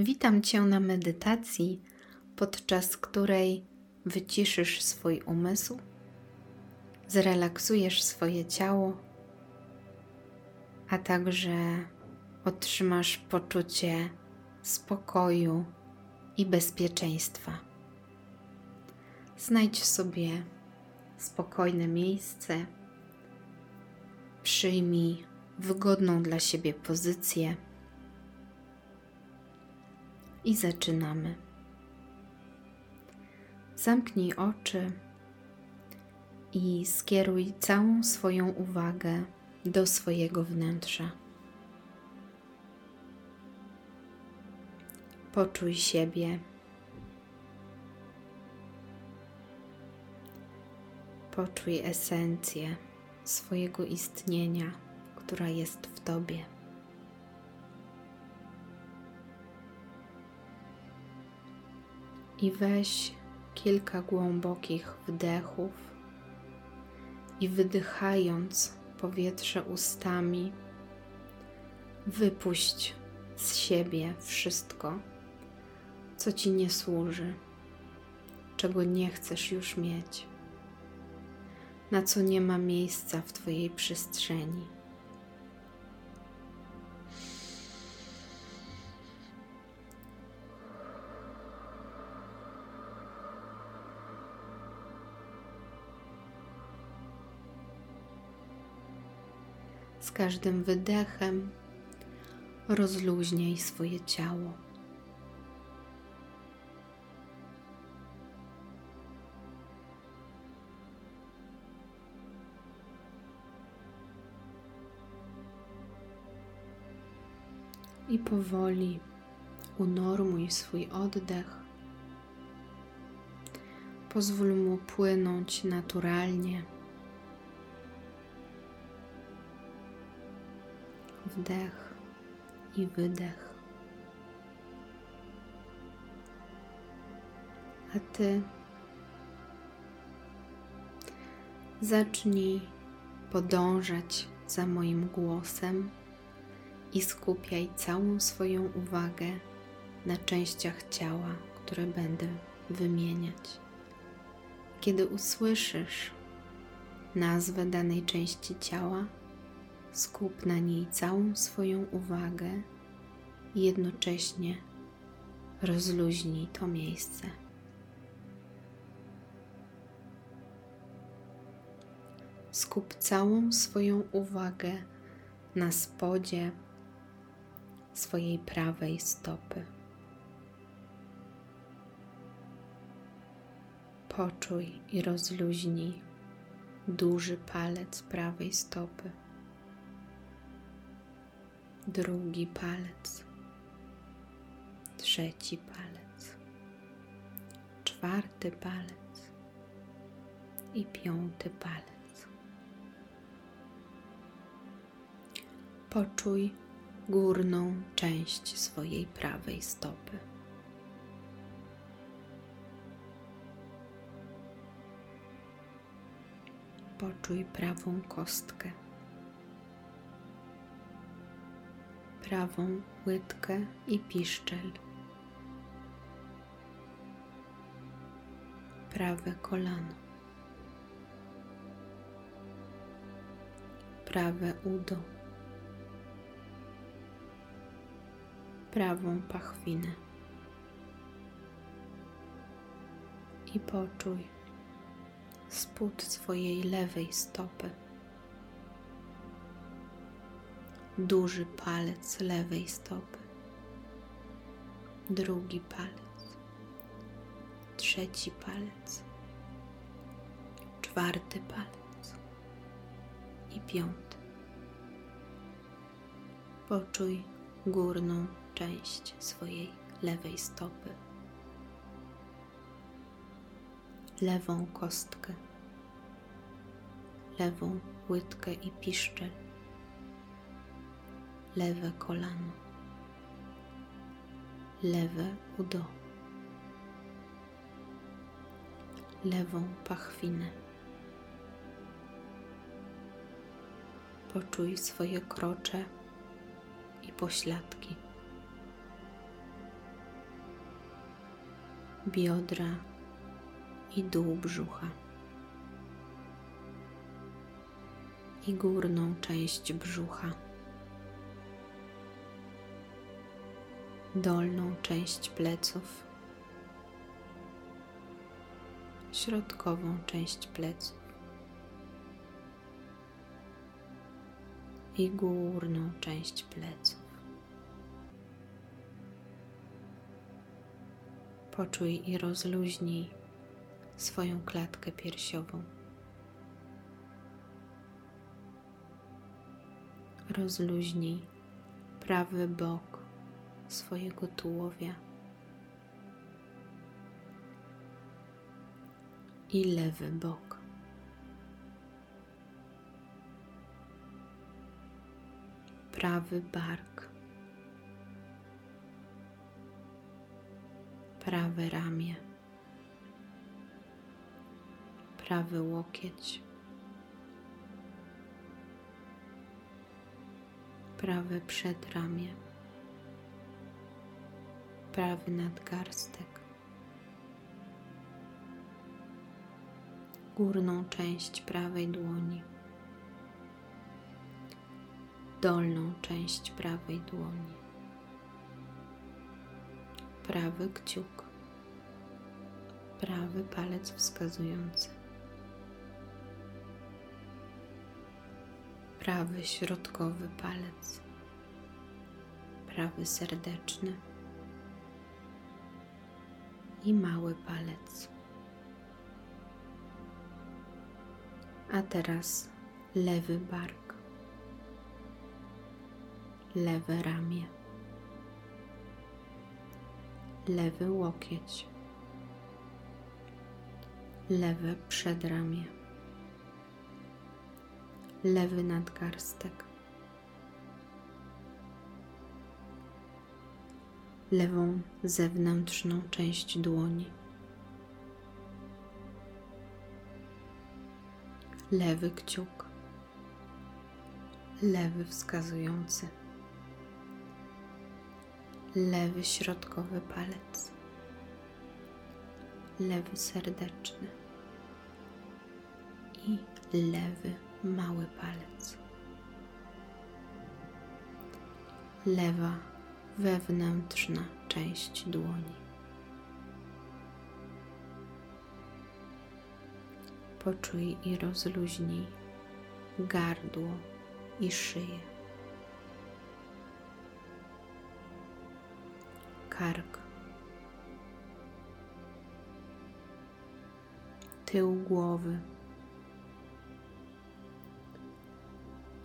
Witam Cię na medytacji, podczas której wyciszysz swój umysł, zrelaksujesz swoje ciało, a także otrzymasz poczucie spokoju i bezpieczeństwa. Znajdź sobie spokojne miejsce, przyjmij wygodną dla siebie pozycję i zaczynamy. Zamknij oczy i skieruj całą swoją uwagę do swojego wnętrza. Poczuj siebie. Poczuj esencję swojego istnienia, która jest w Tobie. I weź kilka głębokich wdechów i wydychając powietrze ustami, wypuść z siebie wszystko, co ci nie służy, czego nie chcesz już mieć, na co nie ma miejsca w Twojej przestrzeni. Z każdym wydechem rozluźniaj swoje ciało. I powoli unormuj swój oddech. Pozwól mu płynąć naturalnie. Wdech i wydech. A ty zacznij podążać za moim głosem i skupiaj całą swoją uwagę na częściach ciała, które będę wymieniać. Kiedy usłyszysz nazwę danej części ciała, Skup na niej całą swoją uwagę i jednocześnie rozluźnij to miejsce. Skup całą swoją uwagę na spodzie swojej prawej stopy. Poczuj i rozluźnij duży palec prawej stopy drugi palec, trzeci palec, czwarty palec i piąty palec. Poczuj górną część swojej prawej stopy. Poczuj prawą kostkę. Prawą łydkę i piszczel. Prawe kolano. Prawe udo. Prawą pachwinę. I poczuj spód swojej lewej stopy. Duży palec lewej stopy, drugi palec, trzeci palec, czwarty palec. I piąty. Poczuj górną część swojej lewej stopy, lewą kostkę, lewą łydkę i piszczel lewe kolano, lewe udo, lewą pachwinę. Poczuj swoje krocze i pośladki. biodra i dół brzucha. I górną część brzucha. Dolną część pleców. Środkową część pleców. I górną część pleców. Poczuj i rozluźnij swoją klatkę piersiową. Rozluźnij prawy bok swojego tułowia i lewy bok. Prawy bark. prawe ramię, prawy łokieć, prawe przedramię, prawy nadgarstek, górną część prawej dłoni, dolną część prawej dłoni. Prawy kciuk, prawy palec wskazujący, prawy środkowy palec, prawy serdeczny i mały palec. A teraz lewy bark, lewe ramię. Lewy łokieć, lewe przedramię, lewy nadgarstek, lewą zewnętrzną część dłoni, lewy kciuk, lewy wskazujący. Lewy środkowy palec, lewy serdeczny. I lewy mały palec. Lewa wewnętrzna część dłoni. Poczuj i rozluźnij gardło i szyję. kark, tył głowy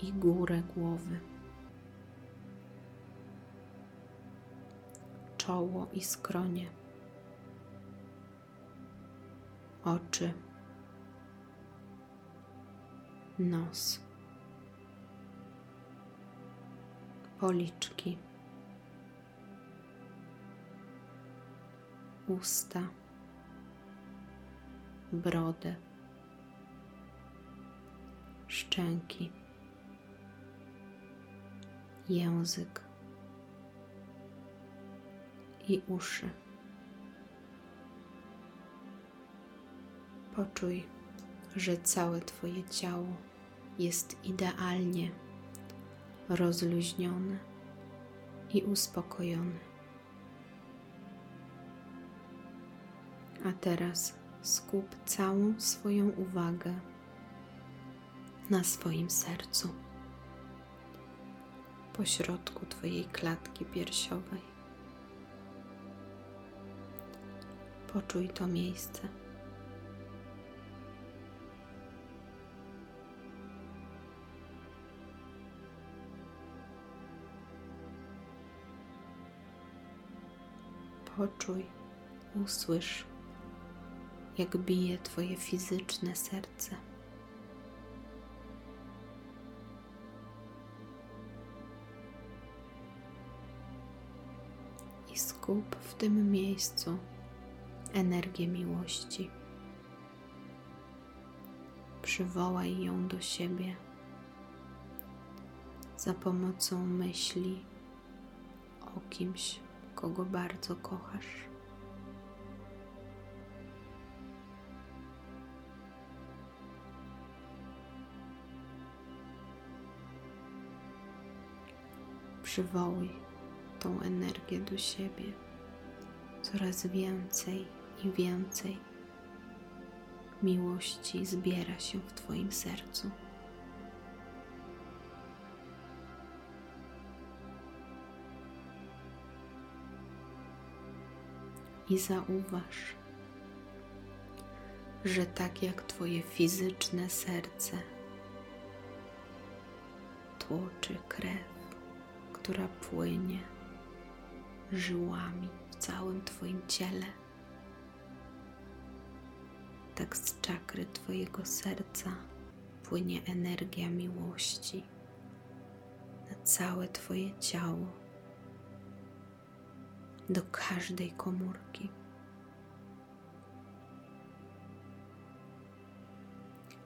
i górę głowy, czoło i skronie, oczy, nos, policzki. usta, brodę, szczęki, język i uszy. Poczuj, że całe Twoje ciało jest idealnie rozluźnione i uspokojone. A teraz skup całą swoją uwagę na swoim sercu, pośrodku Twojej klatki piersiowej. Poczuj to miejsce. Poczuj, usłysz jak bije Twoje fizyczne serce. I skup w tym miejscu energię miłości. Przywołaj ją do siebie za pomocą myśli o kimś, kogo bardzo kochasz. Przywołuj tą energię do siebie coraz więcej i więcej miłości zbiera się w Twoim sercu. I zauważ, że tak jak Twoje fizyczne serce tłoczy krew, która płynie żyłami w całym Twoim ciele, tak z czakry Twojego serca płynie energia miłości na całe Twoje ciało, do każdej komórki.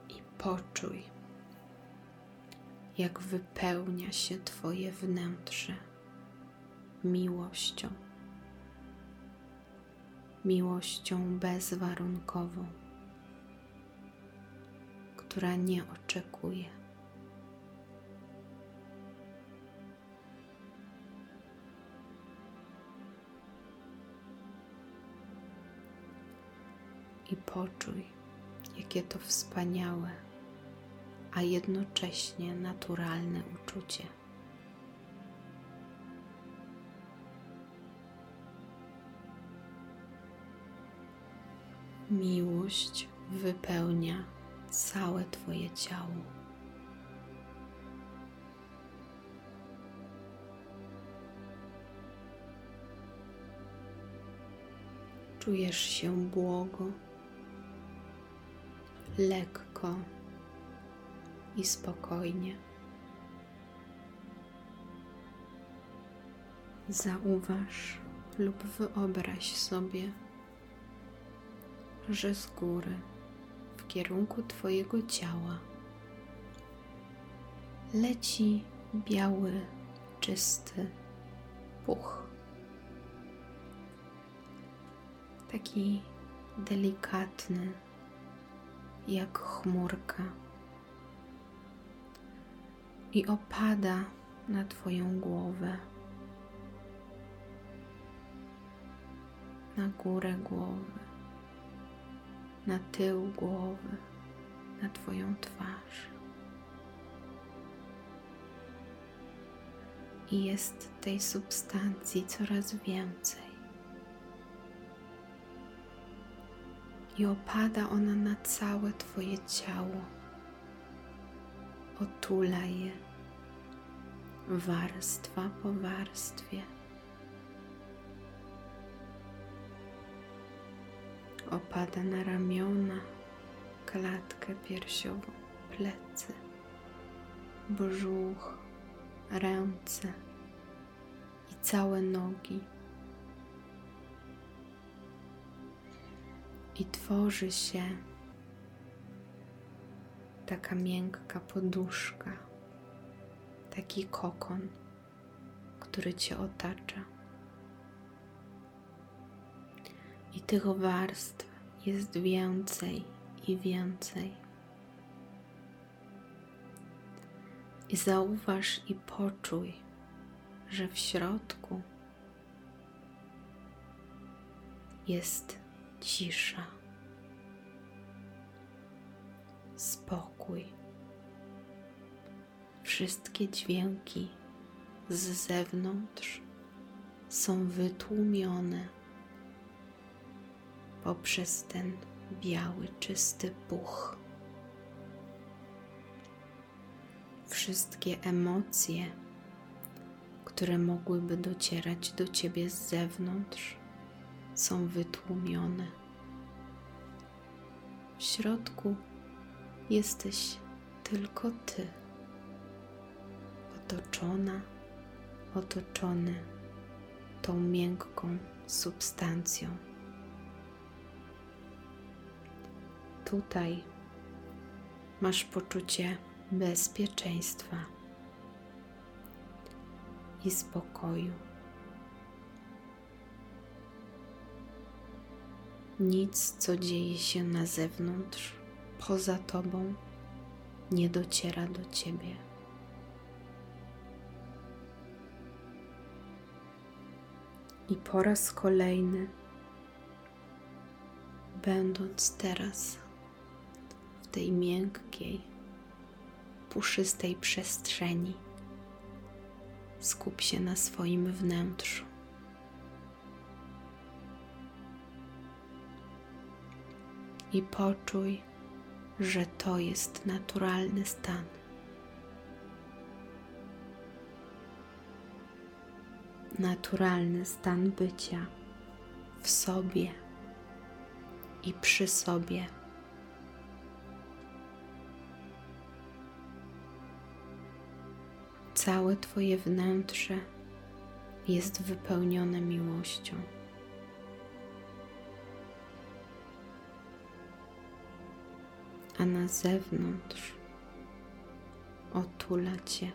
I poczuj, jak wypełnia się Twoje wnętrze miłością, miłością bezwarunkową która nie oczekuje. I poczuj, jakie to wspaniałe, a jednocześnie naturalne uczucie. Miłość wypełnia całe Twoje ciało. Czujesz się błogo, lekko i spokojnie. Zauważ lub wyobraź sobie, że z góry kierunku Twojego ciała. Leci biały, czysty puch. Taki delikatny, jak chmurka, i opada na Twoją głowę, na górę głowy na tył głowy, na Twoją twarz. I jest tej substancji coraz więcej. I opada ona na całe Twoje ciało. Otula je warstwa po warstwie. Opada na ramiona, klatkę piersiową, plecy, brzuch, ręce i całe nogi. I tworzy się taka miękka poduszka, taki kokon, który cię otacza. I tych warstw jest więcej i więcej. I zauważ i poczuj, że w środku jest cisza, spokój. Wszystkie dźwięki z zewnątrz są wytłumione poprzez ten biały, czysty puch. Wszystkie emocje, które mogłyby docierać do ciebie z zewnątrz, są wytłumione. W środku jesteś tylko ty, otoczona, otoczony tą miękką substancją. Tutaj masz poczucie bezpieczeństwa i spokoju. Nic, co dzieje się na zewnątrz, poza tobą, nie dociera do ciebie. I po raz kolejny, będąc teraz tej miękkiej, puszystej przestrzeni, skup się na swoim wnętrzu. I poczuj, że to jest naturalny stan. Naturalny stan bycia w sobie i przy sobie. Całe Twoje wnętrze jest wypełnione miłością. A na zewnątrz otula Cię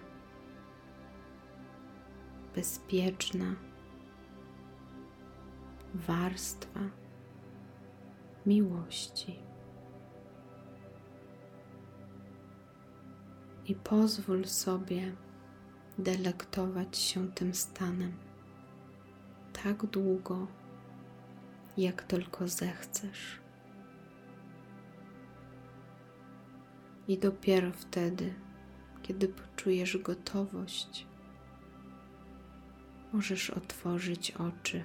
bezpieczna warstwa miłości. I pozwól sobie delektować się tym stanem tak długo, jak tylko zechcesz. I dopiero wtedy, kiedy poczujesz gotowość, możesz otworzyć oczy.